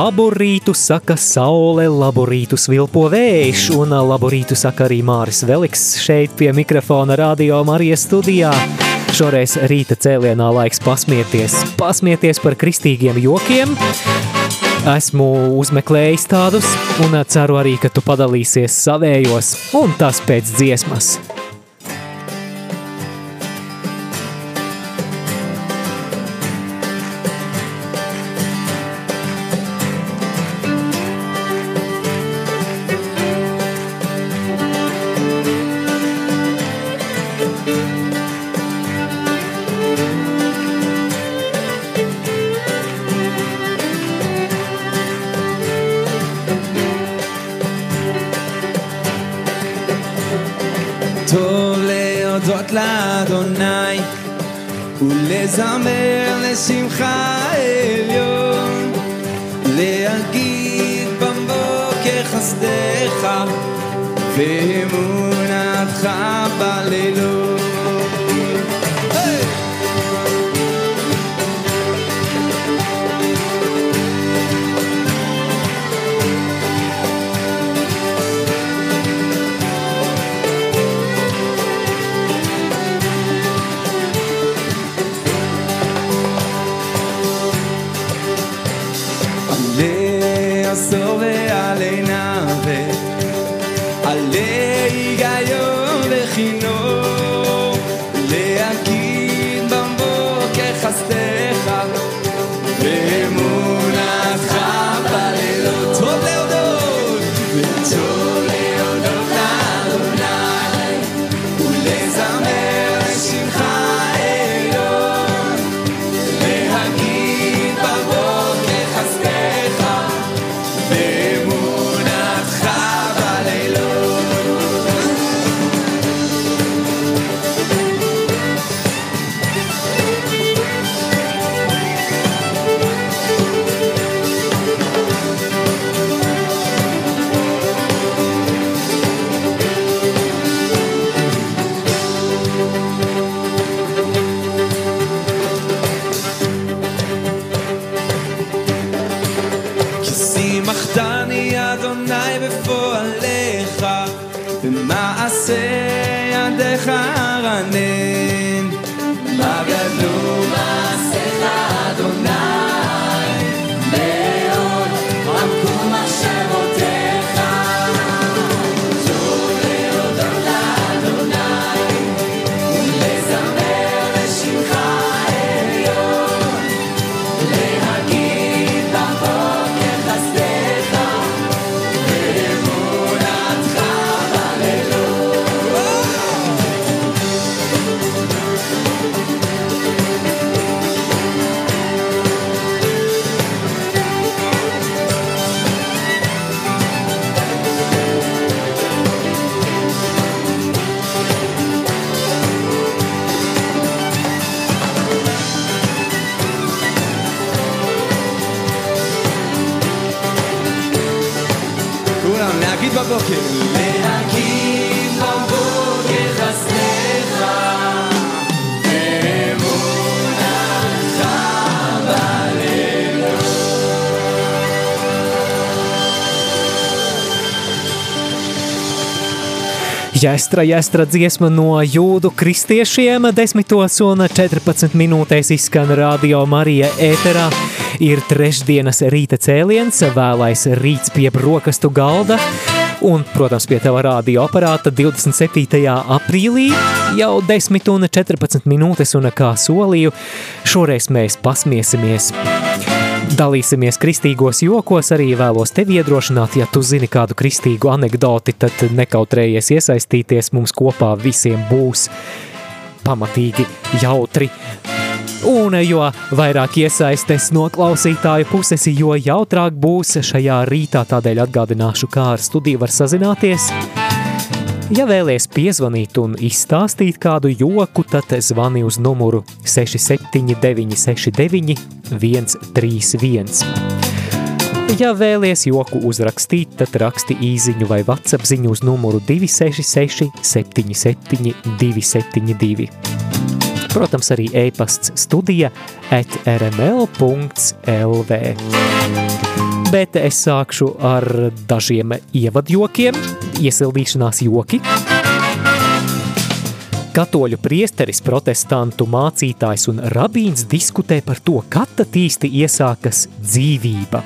Labu rītu saka saule, labu rītu svilpo vējš, un labu rītu saka arī Māris Veliks šeit pie mikrofona radio Marijas studijā. Šoreiz rīta cēlienā laiks pasmieties, pasmieties par kristīgiem jokiem. Esmu uzmeklējis tādus un ceru arī, ka tu padalīsies savējos un tas pēc dziesmas. להודות לאדוני ולזמר לשמחה עליון. להגיד בבוקר חסדך ואמונתך בלילות כולם להגיד בבוקר. להגיד בבוקר חסדך ואמונתך בלילות. Jēstra, jēstra dziesma no jūdu kristiešiem 10 un 14 minūtēs izskan radio Marija ēterā. Ir trešdienas rīta cēliens, vēlais rīts pie brokastu galda. Un, protams, pie tava radioaparāta 27. aprīlī jau 10 un 14 minūtes, un kā solīju, šoreiz mēs pasmiesimies Dalīsimies kristīgos jokos, arī vēlos tevi iedrošināt, ja tu zini kādu kristīgu anekdoti, tad nekautrējies iesaistīties, mums kopā visiem būs pamatīgi jautri. Un jo vairāk iesaistes no klausītāju puses, jo jautrāk būs šajā rītā, tādēļ atgādināšu, kā ar studiju var sazināties. Ja vēlies piezvanīt un izstāstīt kādu joku, tad zvani uz numuru 67969 131. Ja vēlies joku uzrakstīt, tad raksti īziņu vai WhatsApp ziņu uz numuru 266 77 272. Protams, arī e-pasts studija at rml.lv. Bet es sākšu ar dažiem ievadjokiem, iesildīšanās joki. Katoļu priesteris, protestantu mācītājs un rabīns diskutē par to, kad tad īsti iesākas dzīvība.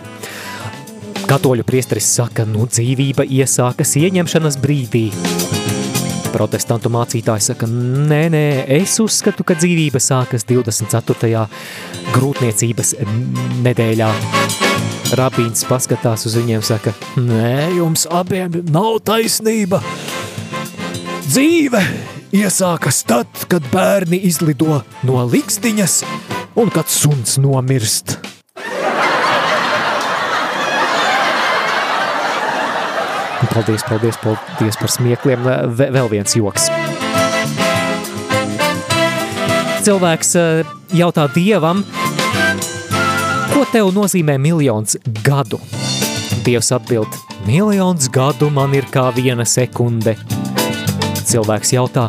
Katoļu priesteris saka, nu dzīvība iesākas ieņemšanas brīdī. Protestantu mācītājs saka, nē, nē, es uzskatu, ka dzīvība sākas 24. grūtniecības nedēļā. Rabīns paskatās uz viņiem, saka, nē, jums abiem nav taisnība. Dzīve iesākas tad, kad bērni izlido no likstiņas un kad suns nomirst. Paldies, paldies, paldies par smiekliem. Vēl viens joks. Cilvēks eh, jautā Dievam, ko tev nozīmē miljons gadu? Dievs atbild, miljons gadu man ir kā viena sekunde. Cilvēks jautā,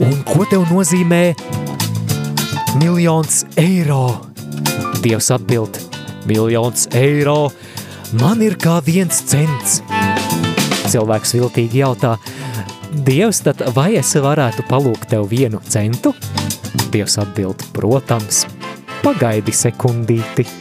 un ko tev nozīmē miljons eiro? Dievs atbild, miljons eiro man ir kā viens cents. Cilvēks viltīgi jautā, Dievs, tad vai es varētu palūgt tev vienu centu? Dievs atbild, protams, pagaidi sekundīti.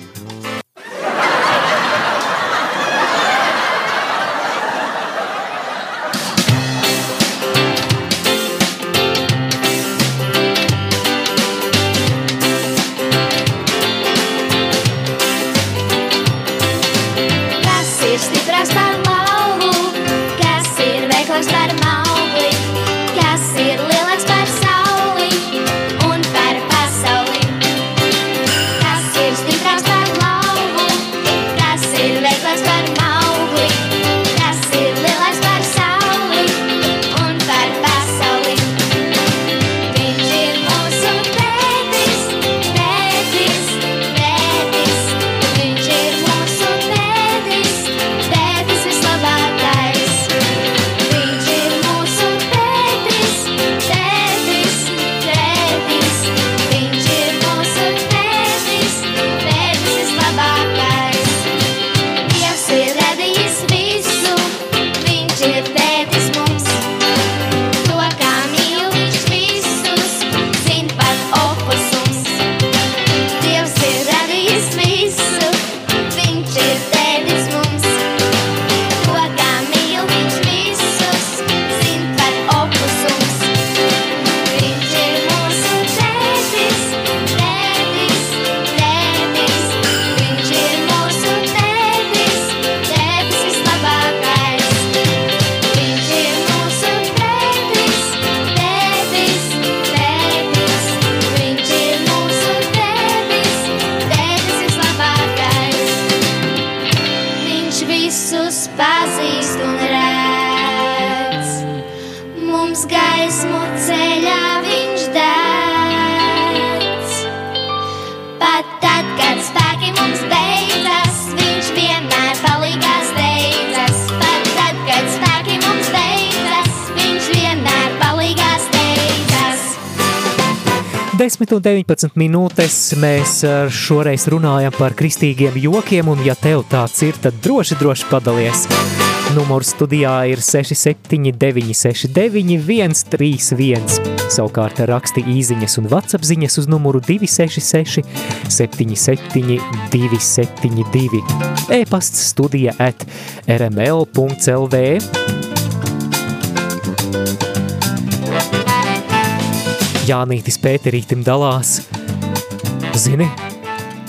10 un 19 minūtes mēs eh, šoreiz runājam par kristīgiem jokiem, un ja tev tāds ir, tad droši, droši padalies. Numurs studijā ir 679 69 131. Savukārt raksti īziņas un WhatsApp ziņas uz numuru 266 77 272. E-pasts studija at rml.lv. Jānītis Pēterītim dalās. Zini,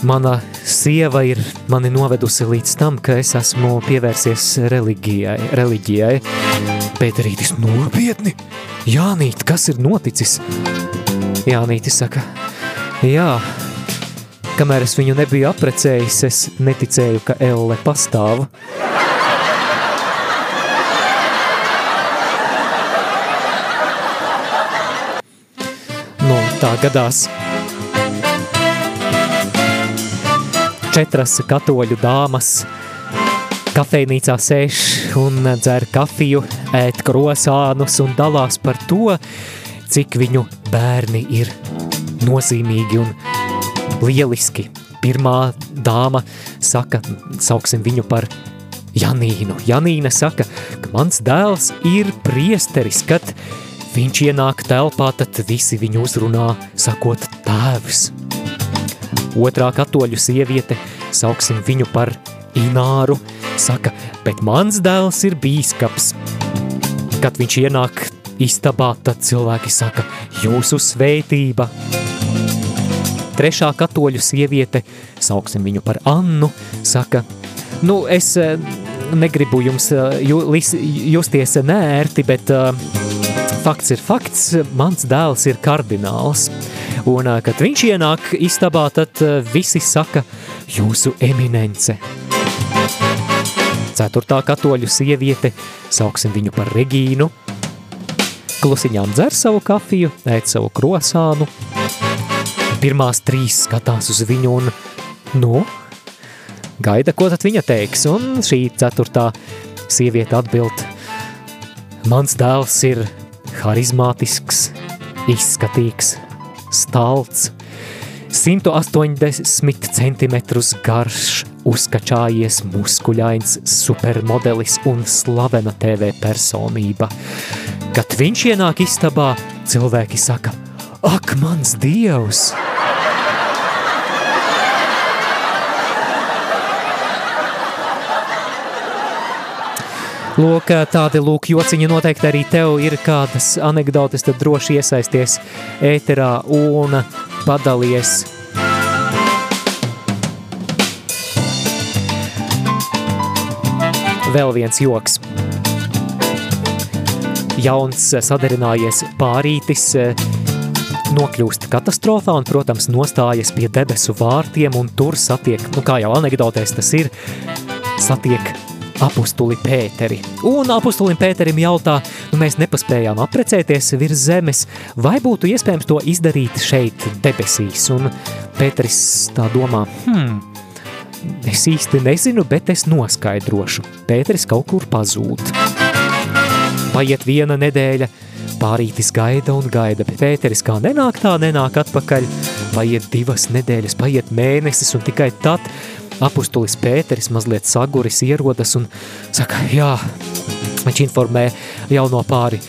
mana sieva ir mani novedusi līdz tam, ka es esmu pievērsies reliģijai. reliģijai. Pēterītis nopietni. Jānīt, kas ir noticis? Jānītis saka, jā, kamēr es viņu nebiju aprecējis, es neticēju, ka Elle pastāv. Tā gadās. Četras katoļu dāmas kafejnīcā sēž un dzer kafiju, ēt krosānus un dalās par to, cik viņu bērni ir nozīmīgi un lieliski. Pirmā dāma saka, sauksim viņu par Janīnu. Janīna saka, ka mans dēls ir priesteris, kad viņš ienāk telpā, tad visi viņu uzrunā, sakot tēvs. Otrā katoļu sieviete, sauksim viņu par Ināru, saka, bet mans dēls ir bīskaps. Kad viņš ienāk istabā, tad cilvēki saka, jūsu svētība. Trešā katoļu sieviete, sauksim viņu par Annu, saka, nu es eh, negribu jums eh, justies nērti, bet uh, fakts ir fakts, mans dēls ir kardināls. Un, kad viņš ienāk istabā, tad visi saka, jūsu eminence. Ceturtā katoļu sieviete, sauksim viņu par Regīnu, klusiņām dzer savu kafiju, ēt savu krosānu. Pirmās trīs skatās uz viņu un, nu, gaida, ko tad viņa teiks. Un šī ceturtā sieviete atbild, mans dēls ir harizmātisks, izskatīgs, stalts, 180 cm garš, uzkačājies muskuļains supermodelis un slavena TV personība. Kad viņš ienāk istabā, cilvēki saka, ak, mans dievs! Lūk, tādi lūk jociņi noteikti arī tev ir kādas anekdotes, tad droši iesaisties ēterā un padalies. Vēl viens joks. Jauns sadarinājies pārītis nokļūst katastrofā un, protams, nostājas pie debesu vārtiem un tur satiek, nu kā jau anekdotēs tas ir, satiek apustuli Pēteri. Un apustulim Pēterim jautā, nu mēs nepaspējām aprecēties virs zemes, vai būtu iespējams to izdarīt šeit debesīs? Un Pēteris tā domā, hmm, es īsti nezinu, bet es noskaidrošu. Pēteris kaut kur pazūd. Paiet viena nedēļa, pārītis gaida un gaida, bet Pēteris kā nenāk tā, nenāk atpakaļ. Paiet divas nedēļas, paiet mēnesis un tikai tad apustulis Pēteris mazliet saguris ierodas un saka, jā, viņš informē jauno pāri,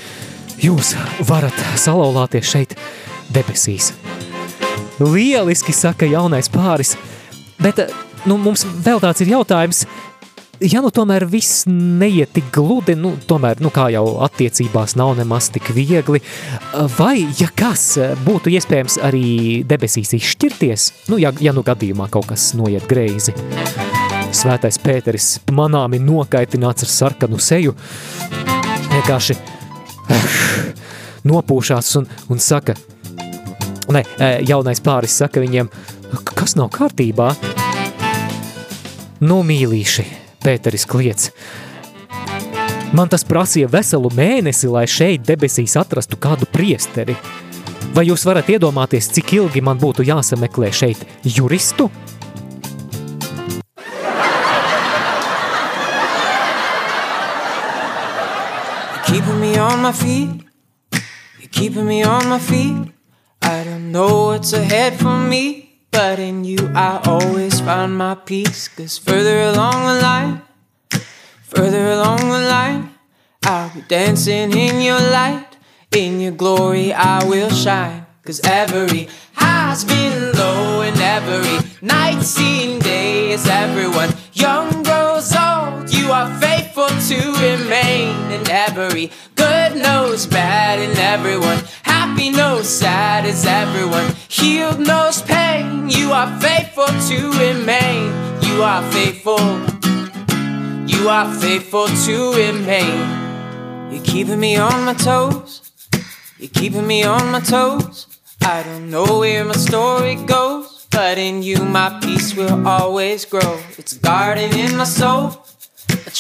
jūs varat salauzāties šeit debesīs. Lieliski saka jaunais pāris, bet nu, mums vēl tāds ir jautājums, ja nu tomēr viss neiet tik gludi, nu tomēr, nu kā jau attiecībās nav nemaz tik viegli, vai, ja kas, būtu iespējams arī debesīs izšķirties, nu ja, ja nu gadījumā kaut kas noiet greizi. Svētais Pēteris manāmi nokaitināts ar sarkanu seju, vienkārši nopūšās un, un saka, ne, jaunais pāris saka viņiem, kas nav kārtībā? Nu, mīlīši, Pēteris kliedz. Man tas prasīja veselu mēnesi, lai šeit debesīs atrastu kādu priesteri. Vai jūs varat iedomāties, cik ilgi man būtu jāsameklē šeit juristu? keeping me on my feet. You're keeping me on my feet. I don't know what's ahead for me, but in you I always find my peace. Cause further along the line, further along the line, I'll be dancing in your light. In your glory I will shine. Cause every high's been low and every night seen day is everyone. Young old, you are faithful to remain. And every good knows bad in everyone. Happy knows sad is everyone. Healed knows pain. You are faithful to remain. You are faithful. You are faithful to remain. You're keeping me on my toes. You're keeping me on my toes. I don't know where my story goes, but in you my peace will always grow. It's a garden in my soul,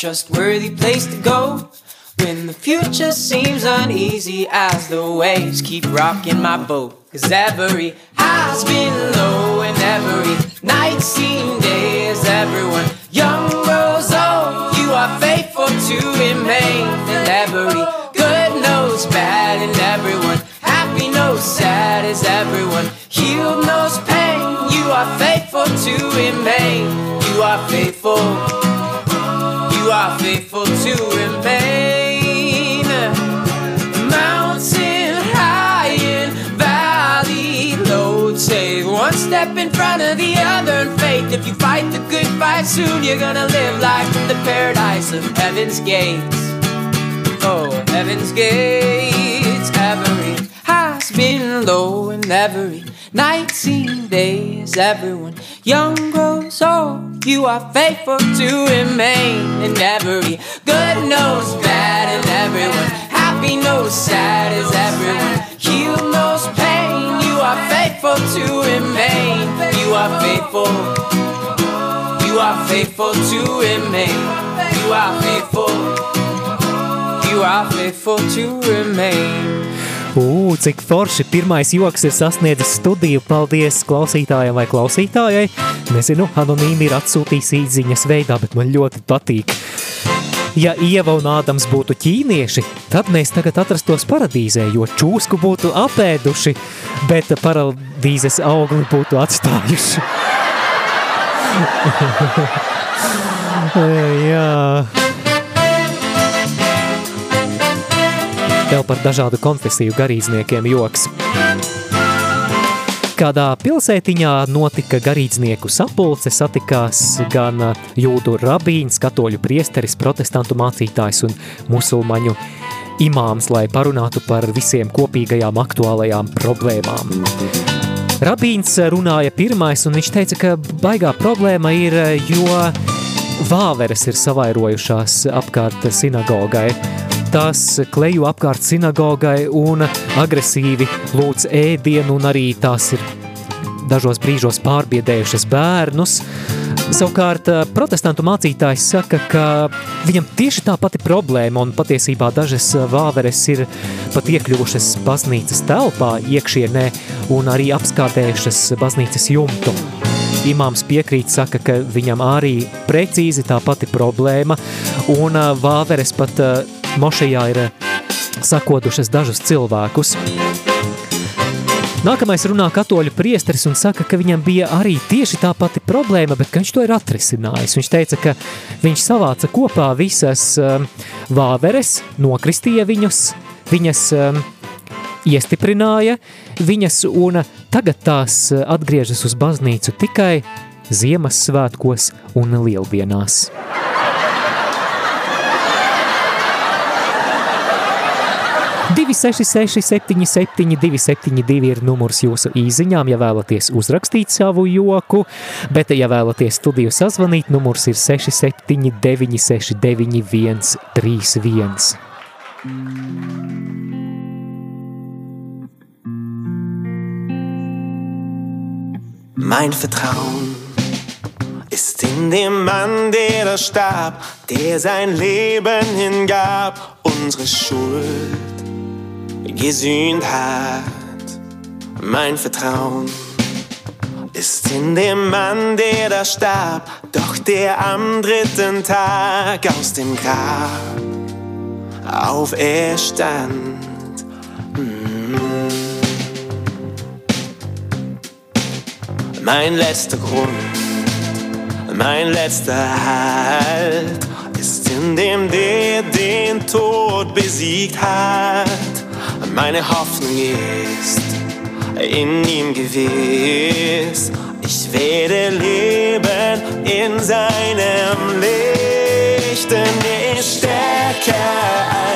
a trustworthy place to go. When the future seems uneasy as the waves keep rocking my boat. Cause every high's been low and every night seemed day as everyone young grows old. You are faithful to remain and every good knows bad and everyone happy knows sad is everyone healed knows pain. You are faithful to remain. You are faithful. Are faithful to remain. Mountain high and valley low. Take one step in front of the other in faith. If you fight the good fight soon, you're gonna live life in the paradise of heaven's gates. Oh, heaven's gates. Every high's been low and every night seen days. Everyone young grows old. You are faithful to remain. And every good knows bad, and everyone happy knows sad is everyone. Healed knows pain. You are faithful to remain. You are faithful. You are faithful to remain. You are faithful. You are faithful to remain. Ugh, cik forši pirmais joks ir sasniedzis studiju. Paldies klausītājiem vai klausītājai. Nezinu, anonīmi ir atsūtījis īziņas veidā, bet man ļoti patīk. Ja Ieva un Ādams būtu ķīnieši, tad mēs tagad atrastos paradīzē, jo čūsku būtu apēduši, bet paradīzes augli būtu atstājuši. Jā. Vēl par dažādu konfesiju garīdzniekiem joks. Kādā pilsētiņā notika garīdznieku sapulce, satikās gan jūdu rabīns, katoļu priesteris, protestantu mācītājs un musulmaņu imāms, lai parunātu par visiem kopīgajām aktuālajām problēmām. Rabīns runāja pirmais, un viņš teica, ka baigā problēma ir, jo vāveres ir savairojušās apkārt sinagogai. Tās kleju apkārt sinagogai un agresīvi lūdz ēdienu, un arī tās ir dažos brīžos pārbiedējušas bērnus. Savukārt protestantu mācītājs saka, ka viņam tieši tā pati problēma, un patiesībā dažas vāveres ir pat iekļuvušas baznīcas telpā iekšienē un arī apskādējušas baznīcas jumtu. Imāms piekrīt, saka, ka viņam arī precīzi tā pati problēma, un vāveres pat mošajā ir sakodušas dažus cilvēkus. Nākamais runā katoļu priesteris un saka, ka viņam bija arī tieši tā pati problēma, bet ka viņš to ir atrisinājis. Viņš teica, ka viņš savāca kopā visas um, vāveres, nokristīja viņus, viņas um, iestiprināja viņas un tagad tās atgriežas uz baznīcu tikai Ziemassvētkos un Lieldienās. 266, 77, 272 ir numurs jūsu īsiņām, ja vēlaties uzrakstīt savu joku, bet, ja vēlaties studiju sazvanīt, numurs ir 679, 691, 31. Mein Vertrauen ist in dem Mann, der da starb, der sein Leben hingab, unsere Schuld gesühnt hat. Mein Vertrauen ist in dem Mann, der da starb, doch der am dritten Tag aus dem Grab auferstand. Mein letzter Grund, mein letzter Halt ist in dem, der den Tod besiegt hat. Meine Hoffnung ist in ihm gewiss. Ich werde leben in seinem Licht, denn er ist stärker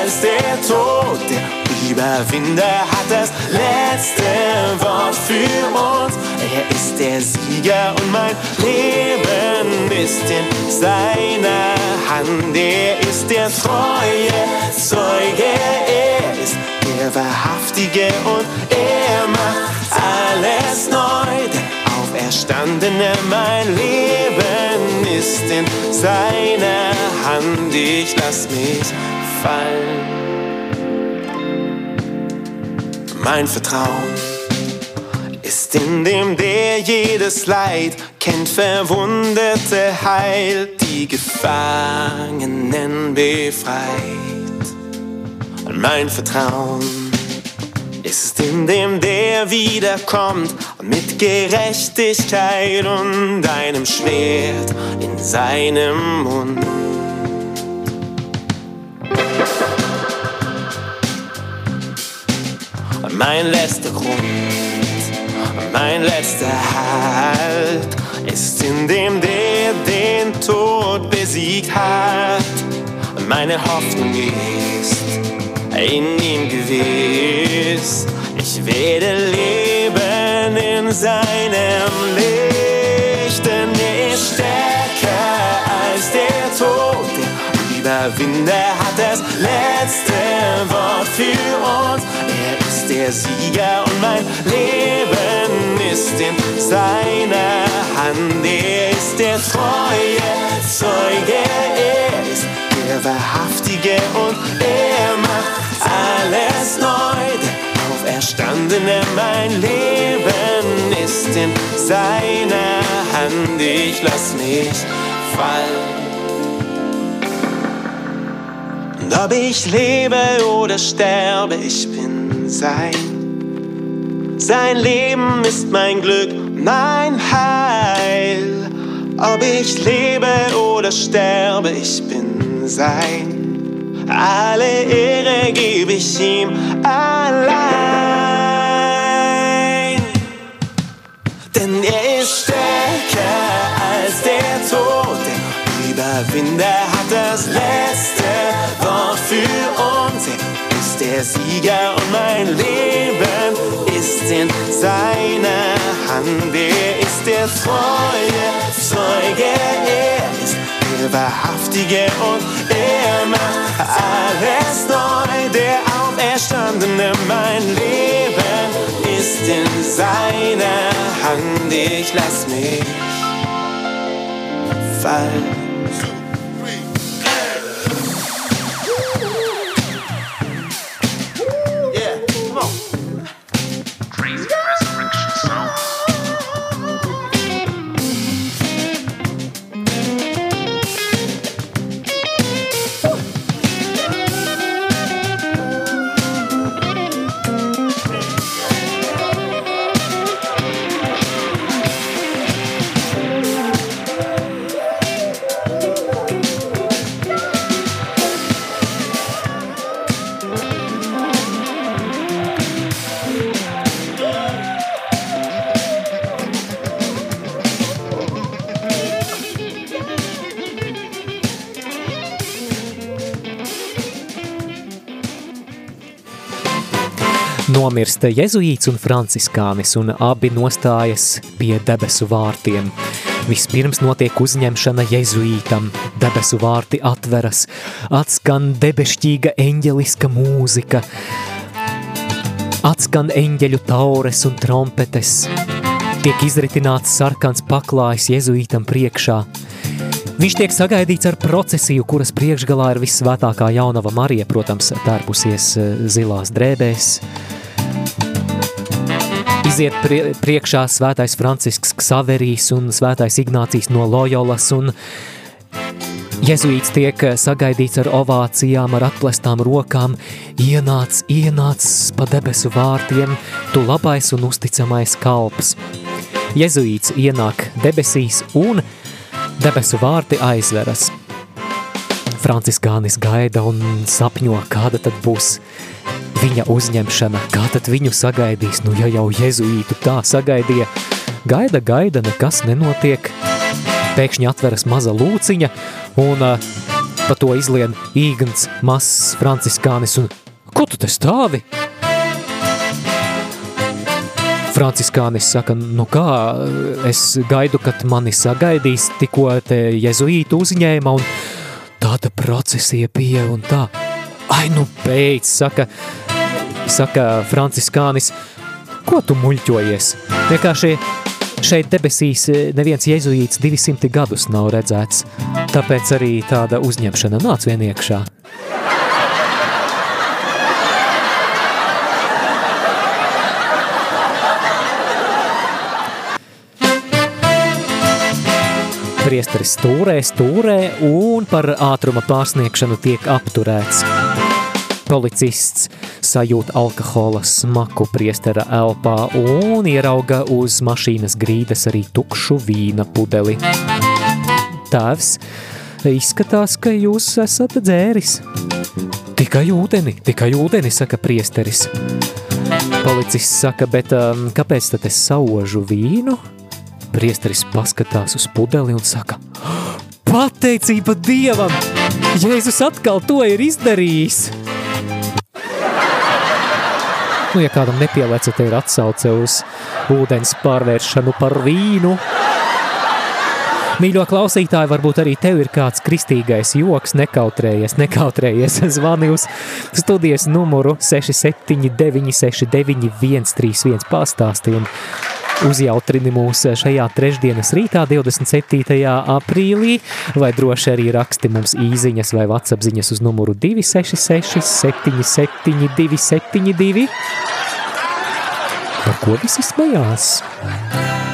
als der Tod. Der Überwinder hat das letzte Wort für uns. Er ist der Sieger und mein Leben ist in seiner Hand. Er ist der treue der Wahrhaftige und er macht alles neu. Der Auferstandene, mein Leben ist in seiner Hand. Ich lass mich fallen mein Vertrauen ist in dem, der jedes Leid kennt, Verwundete heilt, die Gefangenen befreit. Mein Vertrauen ist in dem, der wiederkommt und mit Gerechtigkeit und einem Schwert in seinem Mund. mein letzter Grund, mein letzter Halt ist in dem, der den Tod besiegt hat. Meine Hoffnung ist in ihm gewiss. Ich werde leben in seinem Licht, denn er ist stärker als der Tod. Der Überwinder hat das letzte Wort für uns. Er ist der Sieger und mein Leben ist in seiner Hand. Er ist der treue Zeuge, er ist der Wahrhaftige und er Der Auferstandene, mein Leben ist in seiner Hand. Ich lass mich fallen. Und ob ich lebe oder sterbe, ich bin sein. Sein Leben ist mein Glück, mein Heil. Ob ich lebe oder sterbe, ich bin sein. Alle Ehre gebe ich ihm allein. Denn er ist stärker als der Tod. Der Überwinder hat das letzte Wort für uns. Er ist der Sieger und mein Leben ist in seiner Hand. Er ist der treue Zeuge, er ist der Wahrhaftige und er macht alles neu. Der Auferstandene, mein Leben ist in seiner Hand. Ich lass mich fallen. Nomirst jezuīts un franciskānis, un abi nostājas pie debesu vārtiem. Vispirms notiek uzņemšana jezuītam, debesu vārti atveras, atskan debešķīga eņģeliska mūzika, atskan eņģeļu taures un trompetes, tiek izritināts sarkans paklājs jezuītam priekšā. Viņš tiek sagaidīts ar procesiju, kuras priekšgalā ir vissvētākā jaunava Marija, protams, tērpusies eh, zilās drēbēs. Iziet prie, priekšā svētais Francisks Ksaverijs un svētais Ignācijas no Loyolas un Jezuīts tiek sagaidīts ar ovācijām, ar atplestām rokām, ienāc, ienāc pa debesu vārtiem, tu labais un uzticamais kalps. Jezuīts ienāk debesīs un debesu vārti aizveras. Franciskānis gaida un sapņo, kāda tad būs viņa uzņemšana, kā tad viņu sagaidīs, nu ja jau jezuītu tā sagaidīja, gaida, gaida, nekas nenotiek, pēkšņi atveras maza lūciņa, un uh, Pa to izlien īgns, mazs franciskānis un ko tu te stāvi? Franciskānis saka, nu kā, es gaidu, kad mani sagaidīs, tikko te jezuītu uzņēma un tāda procesija bija un tā. Ai, nu beidz, saka, saka Franciskānis, ko tu muļķojies? Vienkārši šeit debesīs neviens jezuīts 200 gadus nav redzēts, tāpēc arī tāda uzņemšana nāc vien iekšā. Priesteris stūrē, stūrē un par ātruma pārsniegšanu tiek apturēts. Policists sajūt alkohola smaku priestera elpā un ierauga uz mašīnas grīdas arī tukšu vīna pudeli. Tēvs, izskatās, ka jūs esat dzēris. Tikai ūdeni, tikai ūdeni, saka priesteris. Policists saka, bet um, kāpēc tad es saužu vīnu? Priesteris paskatās uz pudeli un saka, pateicība Dievam! Jēzus atkal to ir izdarījis! Nu, ja kādam nepieleca, te ir atsauce uz ūdens pārvēršanu par vīnu. Mīļo klausītāji, varbūt arī tev ir kāds kristīgais joks, nekautrējies, nekautrējies. Zvani uz studijas numuru 679 69 131 pastāsti un uzjautrini mūs šajā trešdienas rītā, 27. aprīlī, vai droši arī raksti mums īziņas vai vatsapziņas uz numuru 266 77 272. Par ko visi smējās?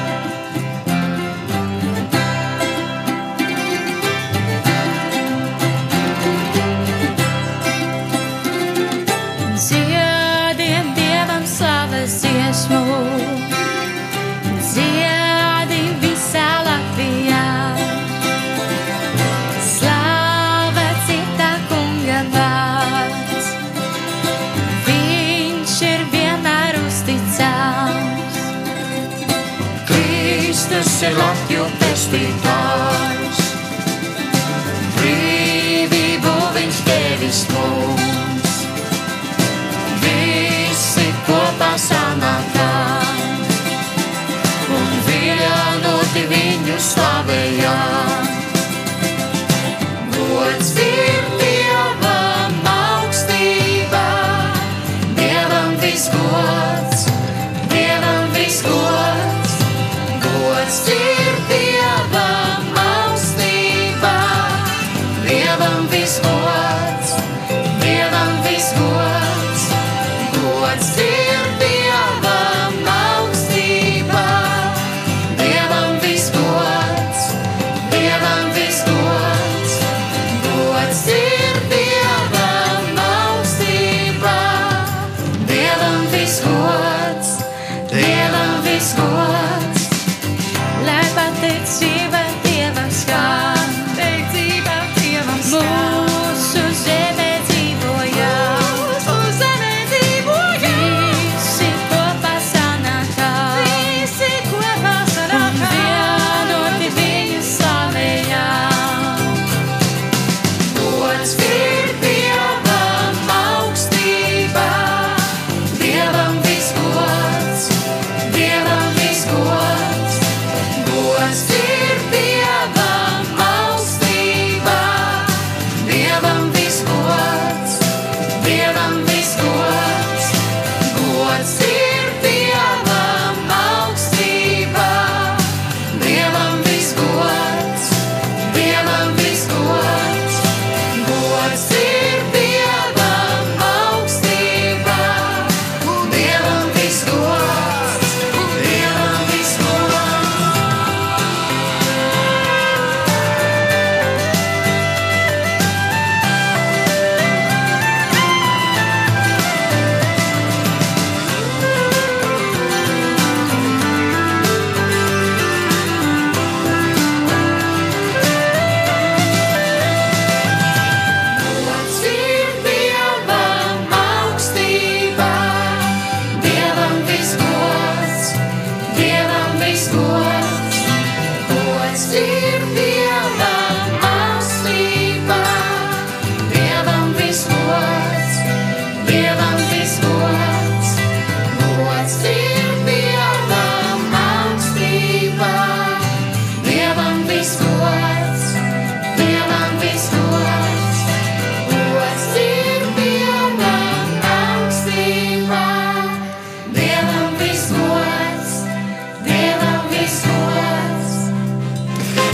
Kristus ir Latviju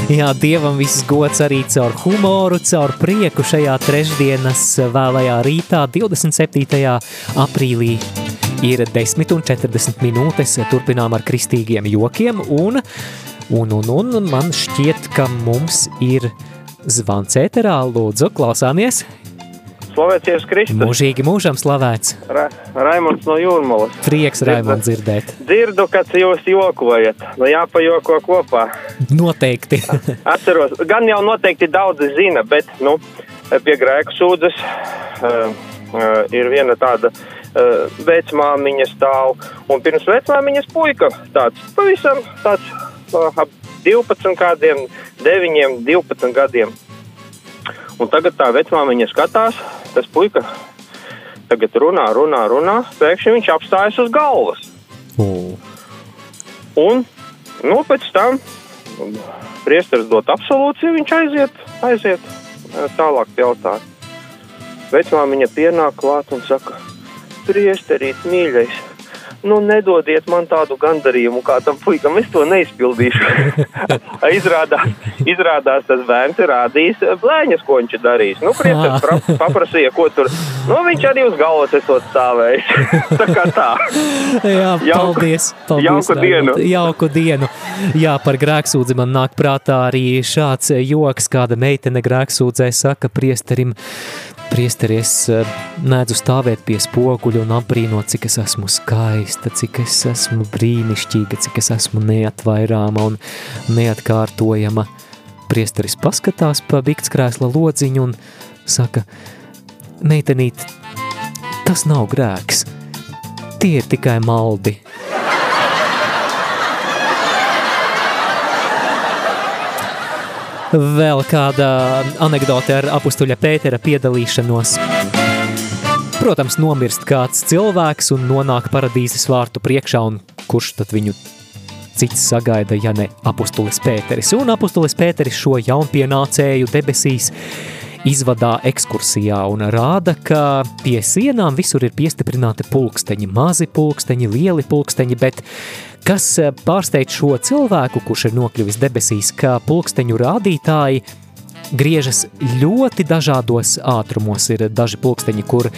Jā, Dievam viss gods arī caur humoru, caur prieku šajā trešdienas vēlajā rītā, 27. aprīlī. Ir 10 un 40 minūtes, turpinām ar kristīgiem jokiem, un, un, un, un man šķiet, ka mums ir zvans ēterā. Lūdzu, klausāmies! Slavēts Jēzus Kristus. Mūžīgi mūžam slavēts. Ra Raimonds no Jūrmalas. Prieks, Raimond, dzirdēt. Dzirdu, kad jūs jokojat. Nu jāpajoko kopā. Noteikti. Atceros, gan jau noteikti daudzi zina, bet, nu, pie grēku sūdzes uh, uh, ir viena tāda uh, vecmāmiņa stāv. Un pirms vecmāmiņas puika tāds pavisam tāds uh, ap 12 gadiem, 9, 12 gadiem. Un tagad tā vecmāmiņa skatās, tas puika tagad runā, runā, runā, pēkšņi viņš apstājas uz galvas. Mm. Un, nu, pēc tam priesteris dot absolūciju, viņš aiziet, aiziet tālāk pie altāra. Vecmāmiņa pienāk klāt un saka, priesterīt, mīļais, nu nedodiet man tādu gandarījumu kā tam puikam, es to neizpildīšu. izrādās, izrādās, tas bērns ir rādījis blēņas, ko viņš ir darījis. Nu, priesteris paprasīja, ko tur, nu viņš arī uz galvas esot stāvējis. tā kā tā. Jā, paldies. paldies jauku Raimond. dienu. Jauku dienu. Jā, par grēksūdzi man nāk prātā arī šāds joks, kāda meitene grēksūdzē saka priesterim, Priesteri, es nēdzu stāvēt pie spoguļa un apbrīnot, cik es esmu skaista, cik es esmu brīnišķīga, cik es esmu neatvairāma un neatkārtojama. Priesteris paskatās pa biktskrēsla lodziņu un saka, meitenīt, tas nav grēks, tie ir tikai maldi. Vēl kāda anekdote ar apustuļa Pētera piedalīšanos. Protams, nomirst kāds cilvēks un nonāk paradīzes vārtu priekšā, un kurš tad viņu cits sagaida, ja ne apustulis Pēteris. Un apustulis Pēteris šo jaunpienācēju debesīs izvadā ekskursijā un rāda, ka pie sienām visur ir piestiprināti pulksteņi, mazi pulksteņi, lieli pulksteņi, bet kas pārsteidz šo cilvēku, kurš ir nokļuvis debesīs, ka pulksteņu rādītāji griežas ļoti dažādos ātrumos. Ir daži pulksteņi, kur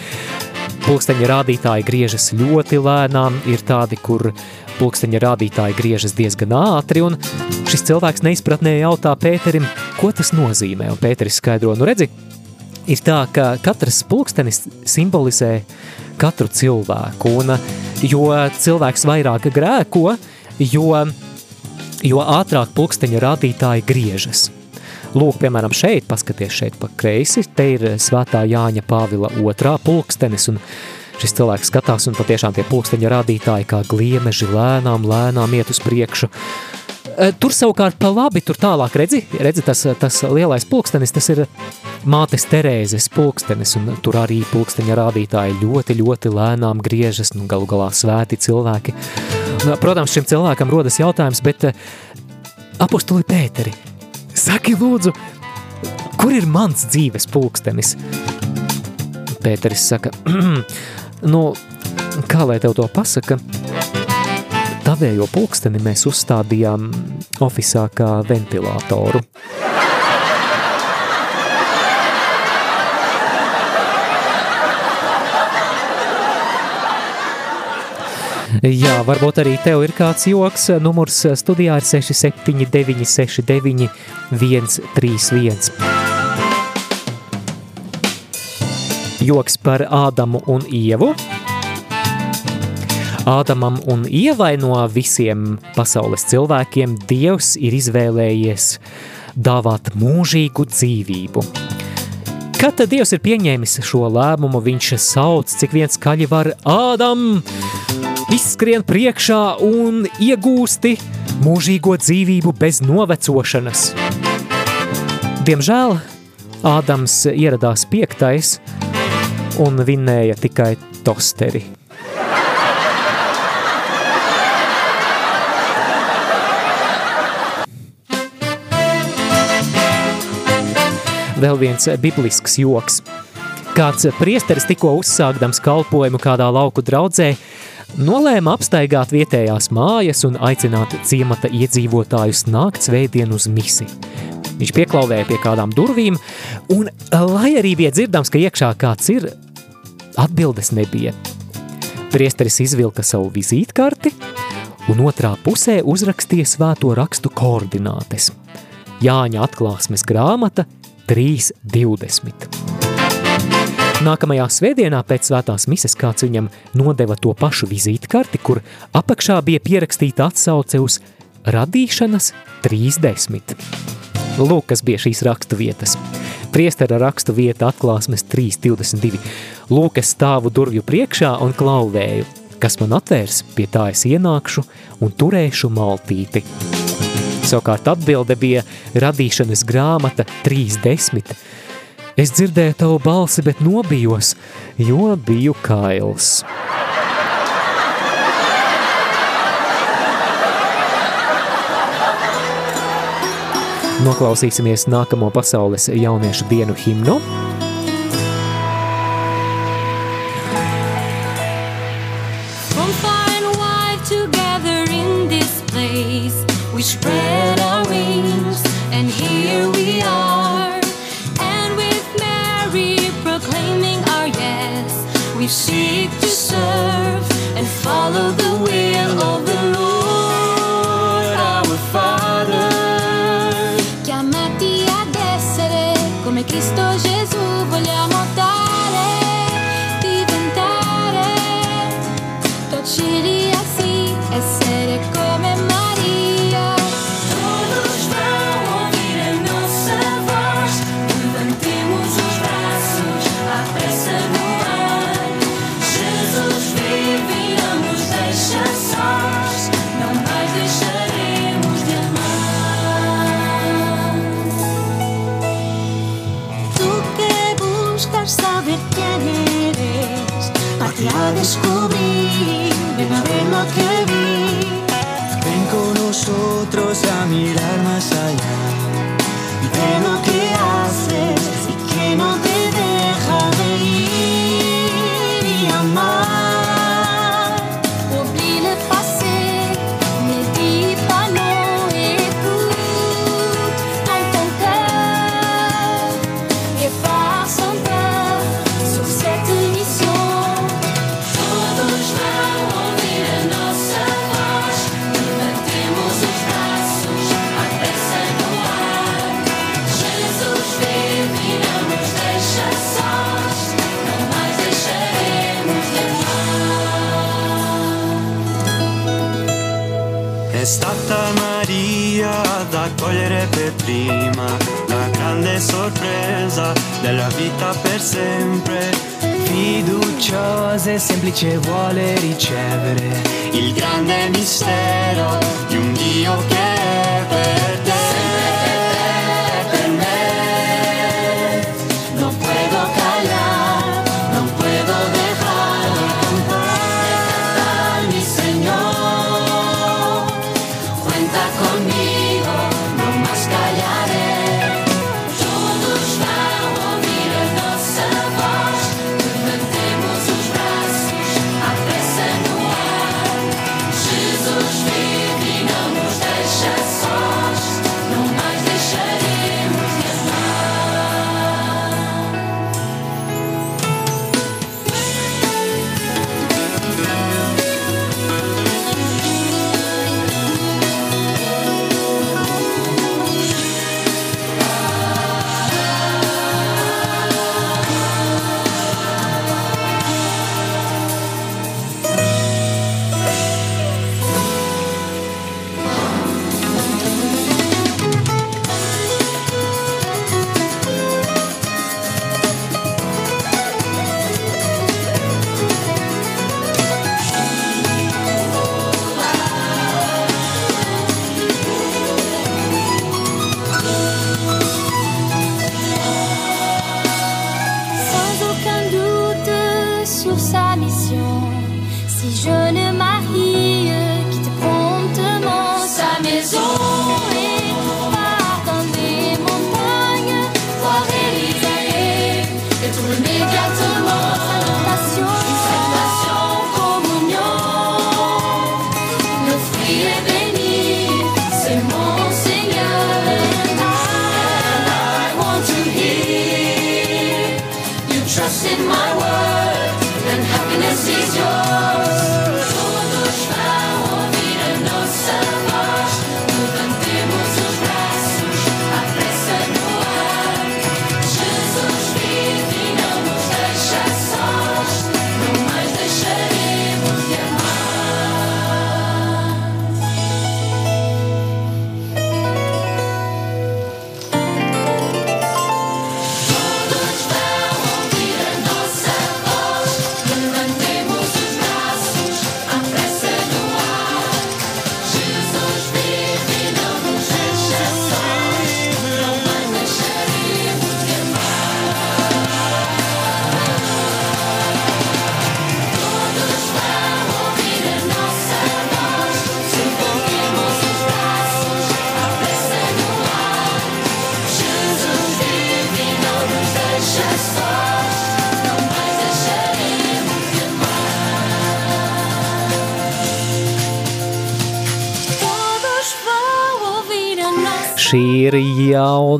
pulksteņa rādītāji griežas ļoti lēnām, ir tādi, kur pulksteņa rādītāji griežas diezgan ātri, un šis cilvēks neizpratnē jautā Pēterim, ko tas nozīmē, un Pēteris skaidro, nu redzi, ir tā, ka katrs pulkstenis simbolizē katru cilvēku, un jo cilvēks vairāk grēko, jo, jo ātrāk pulksteņa rādītāji griežas. Lūk, piemēram, šeit, paskaties šeit pa kreisi, te ir svētā Jāņa Pāvila otrā pulkstenis, un šis cilvēks skatās, un patiešām tie pulksteņa rādītāji kā gliemeži lēnām, lēnām iet uz priekšu. Tur savukārt pa labi, tur tālāk redzi, redzi tas, tas lielais pulkstenis, tas ir mātes Terēzes pulkstenis, un tur arī pulksteņa rādītāji ļoti, ļoti lēnām griežas, nu galu galā svēti cilvēki. Un, protams, šim cilvēkam rodas jautājums, bet apostuli Pēteri, saki lūdzu, kur ir mans dzīves pulkstenis? Pēteris saka, nu, kā lai tev to pasaka, tavējo pulksteni mēs uzstādījām ofisā kā ventilātoru. Jā, varbūt arī tev ir kāds joks. Numurs studijā ir 679 69 131. Joks par Ādamu un Ievu. Ādamam un Ievai no visiem pasaules cilvēkiem Dievs ir izvēlējies dāvāt mūžīgu dzīvību. Kad tad Dievs ir pieņēmis šo lēmumu, viņš sauc, cik viens skaļi var Ādam, izskrien priekšā un iegūsti mūžīgo dzīvību bez novecošanas. Diemžēl Ādams ieradās piektais un vinnēja tikai tosteri. Vēl viens biblisks joks. Kāds priesteris tikko uzsākdams kalpojumu kādā lauku draudzē, nolēma apstaigāt vietējās mājas un aicināt ciemata iedzīvotājus nākt svētdien uz misi. Viņš pieklauvēja pie kādām durvīm, un lai arī bija dzirdams, ka iekšā kāds ir, atbildes nebija. Priesteris izvilka savu vizītkarti un otrā pusē uzrakstīja svēto rakstu koordinātes. Jāņa atklāsmes grāmata 3.20. Nākamajā svētdienā pēc svētās mises kāds viņam nodeva to pašu vizītkarti, kur apakšā bija pierakstīta atsauce uz radīšanas 30. Lūk, kas bija šīs rakstu vietas. Priestera rakstu vieta atklāsmes 3.22. Lūk, es stāvu durvju priekšā un klauvēju. Kas man atvērs, pie tā es ienākšu un turēšu maltīti. Savukārt atbilde bija radīšanas grāmata 3.10. Es dzirdēju tavu balsi, bet nobijos, jo biju kails. Noklausīsimies nākamo pasaules jauniešu dienu himnu. Parte a descubrir, ven a ver lo que vi. Ven con nosotros a mirar más allá. de lo sorpresa della vita per sempre. Fiduciosa e semplice vuole ricevere Il grande mistero di un Dio che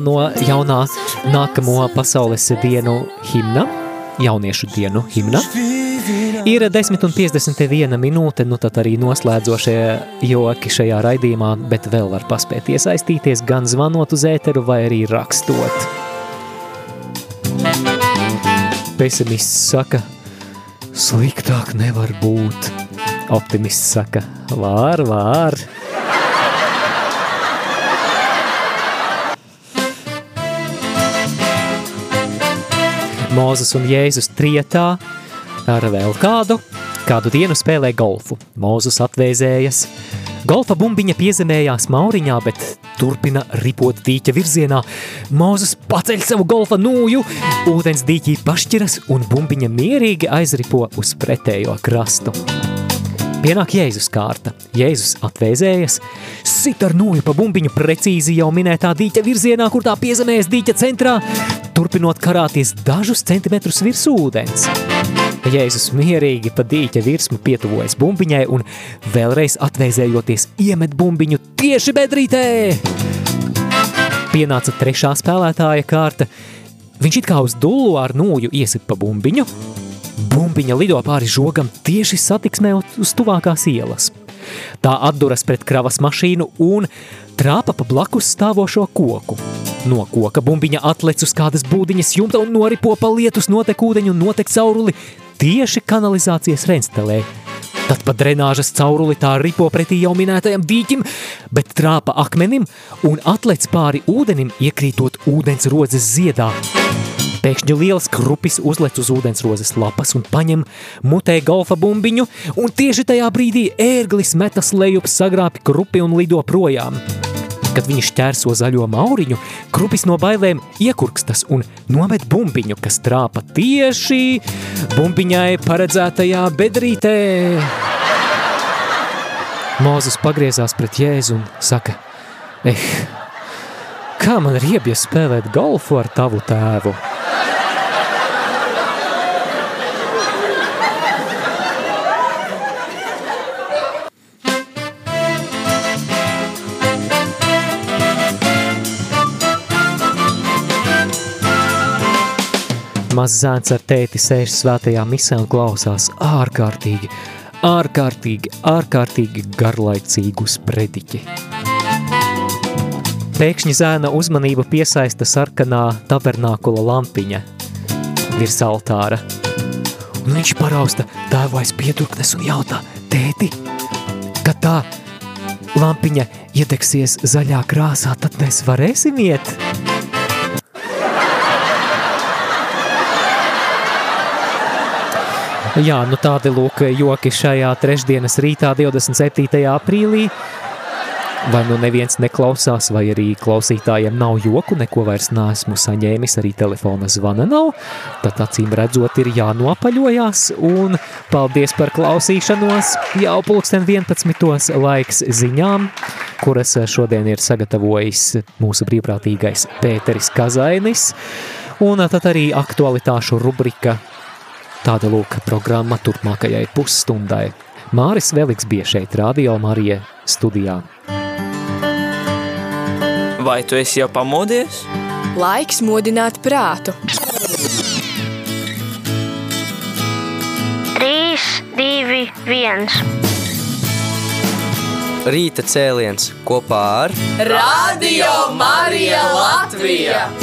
jauno, jaunā nākamo pasaules dienu himna, jauniešu dienu himna. Ir 10 un 51 minūte, nu tad arī noslēdzošie joki šajā raidījumā, bet vēl var paspēt iesaistīties gan zvanot uz ēteru vai arī rakstot. Pesimists saka, sliktāk nevar būt. Optimists saka, var, var. Mūzes un Jēzus trietā ar vēl kādu. Kādu dienu spēlē golfu. Mūzes atvēzējas. Golfa bumbiņa piezemējās mauriņā, bet turpina ripot dīķa virzienā. Mūzes paceļ savu golfa nūju, ūdens dīķī pašķiras un bumbiņa mierīgi aizripo uz pretējo krastu. Pienāk Jēzus kārta. Jēzus atvēzējas, sit ar nūju pa bumbiņu precīzi jau minētā dīķa virzienā, kur tā piezemējas dīķa centrā, turpinot karāties dažus centimetrus virs ūdens. Jēzus mierīgi pa dīķa virsmu pietuvojas bumbiņai un vēlreiz atvēzējoties iemet bumbiņu tieši bedrītē. Pienāca trešā spēlētāja kārta. Viņš it kā uz dullu ar nūju iesit pa bumbiņu, Bumbiņa lido pāri žogam tieši satiksmē uz tuvākās ielas. Tā atduras pret kravas mašīnu un trāpa pa blakus stāvošo koku. No koka bumbiņa atlec uz kādas būdiņas jumta un noripo pa lietus notekūdeņu un notek cauruli tieši kanalizācijas renstelē. Tad pa drenāžas cauruli tā ripo pretī jau minētajam dīķim, bet trāpa akmenim un atlec pāri ūdenim, iekrītot ūdens rodzes ziedā. Pēkšņi liels krupis uzlec uz ūdensrozes lapas un paņem mutē golfa bumbiņu, un tieši tajā brīdī ērglis metas lejup sagrāpi krupi un lido projām. Kad viņš ķērso zaļo mauriņu, krupis no bailēm iekurkstas un nomet bumbiņu, kas trāpa tieši bumbiņai paredzētajā bedrītē. Mūzes pagriezās pret Jēzu un saka, eh, kā man ir iebies spēlēt golfu ar tavu tēvu? Mazs zēns ar tēti sēž svētajā misē un klausās ārkārtīgi, ārkārtīgi, ārkārtīgi garlaicīgu sprediķi. Pēkšņi zēna uzmanība piesaista sarkanā tabernākula lampiņa virs altāra. Un viņš parausta tēvu aiz pieturknes un jautā, tēti, kad tā lampiņa iedegsies zaļā krāsā, tad mēs varēsim iet? Jā, nu tādi lūk joki šajā trešdienas rītā 27. aprīlī. Vai nu neviens neklausās, vai arī klausītājiem nav joku, neko vairs neesmu saņēmis, arī telefona zvana nav, tad acīm redzot ir jānopaļojās, un paldies par klausīšanos, jau pulksten 11. laiks ziņām, kuras šodien ir sagatavojis mūsu brīvprātīgais Pēteris Kazainis, un tad arī aktualitāšu rubrika Tāda lūk programma turpmākajai pusstundai. Māris Veliks bija šeit Radio Marija studijā. Vai tu esi jau pamodies? Laiks modināt prātu. 3, 2, 1. Rīta cēliens kopā ar Radio Marija Latvija!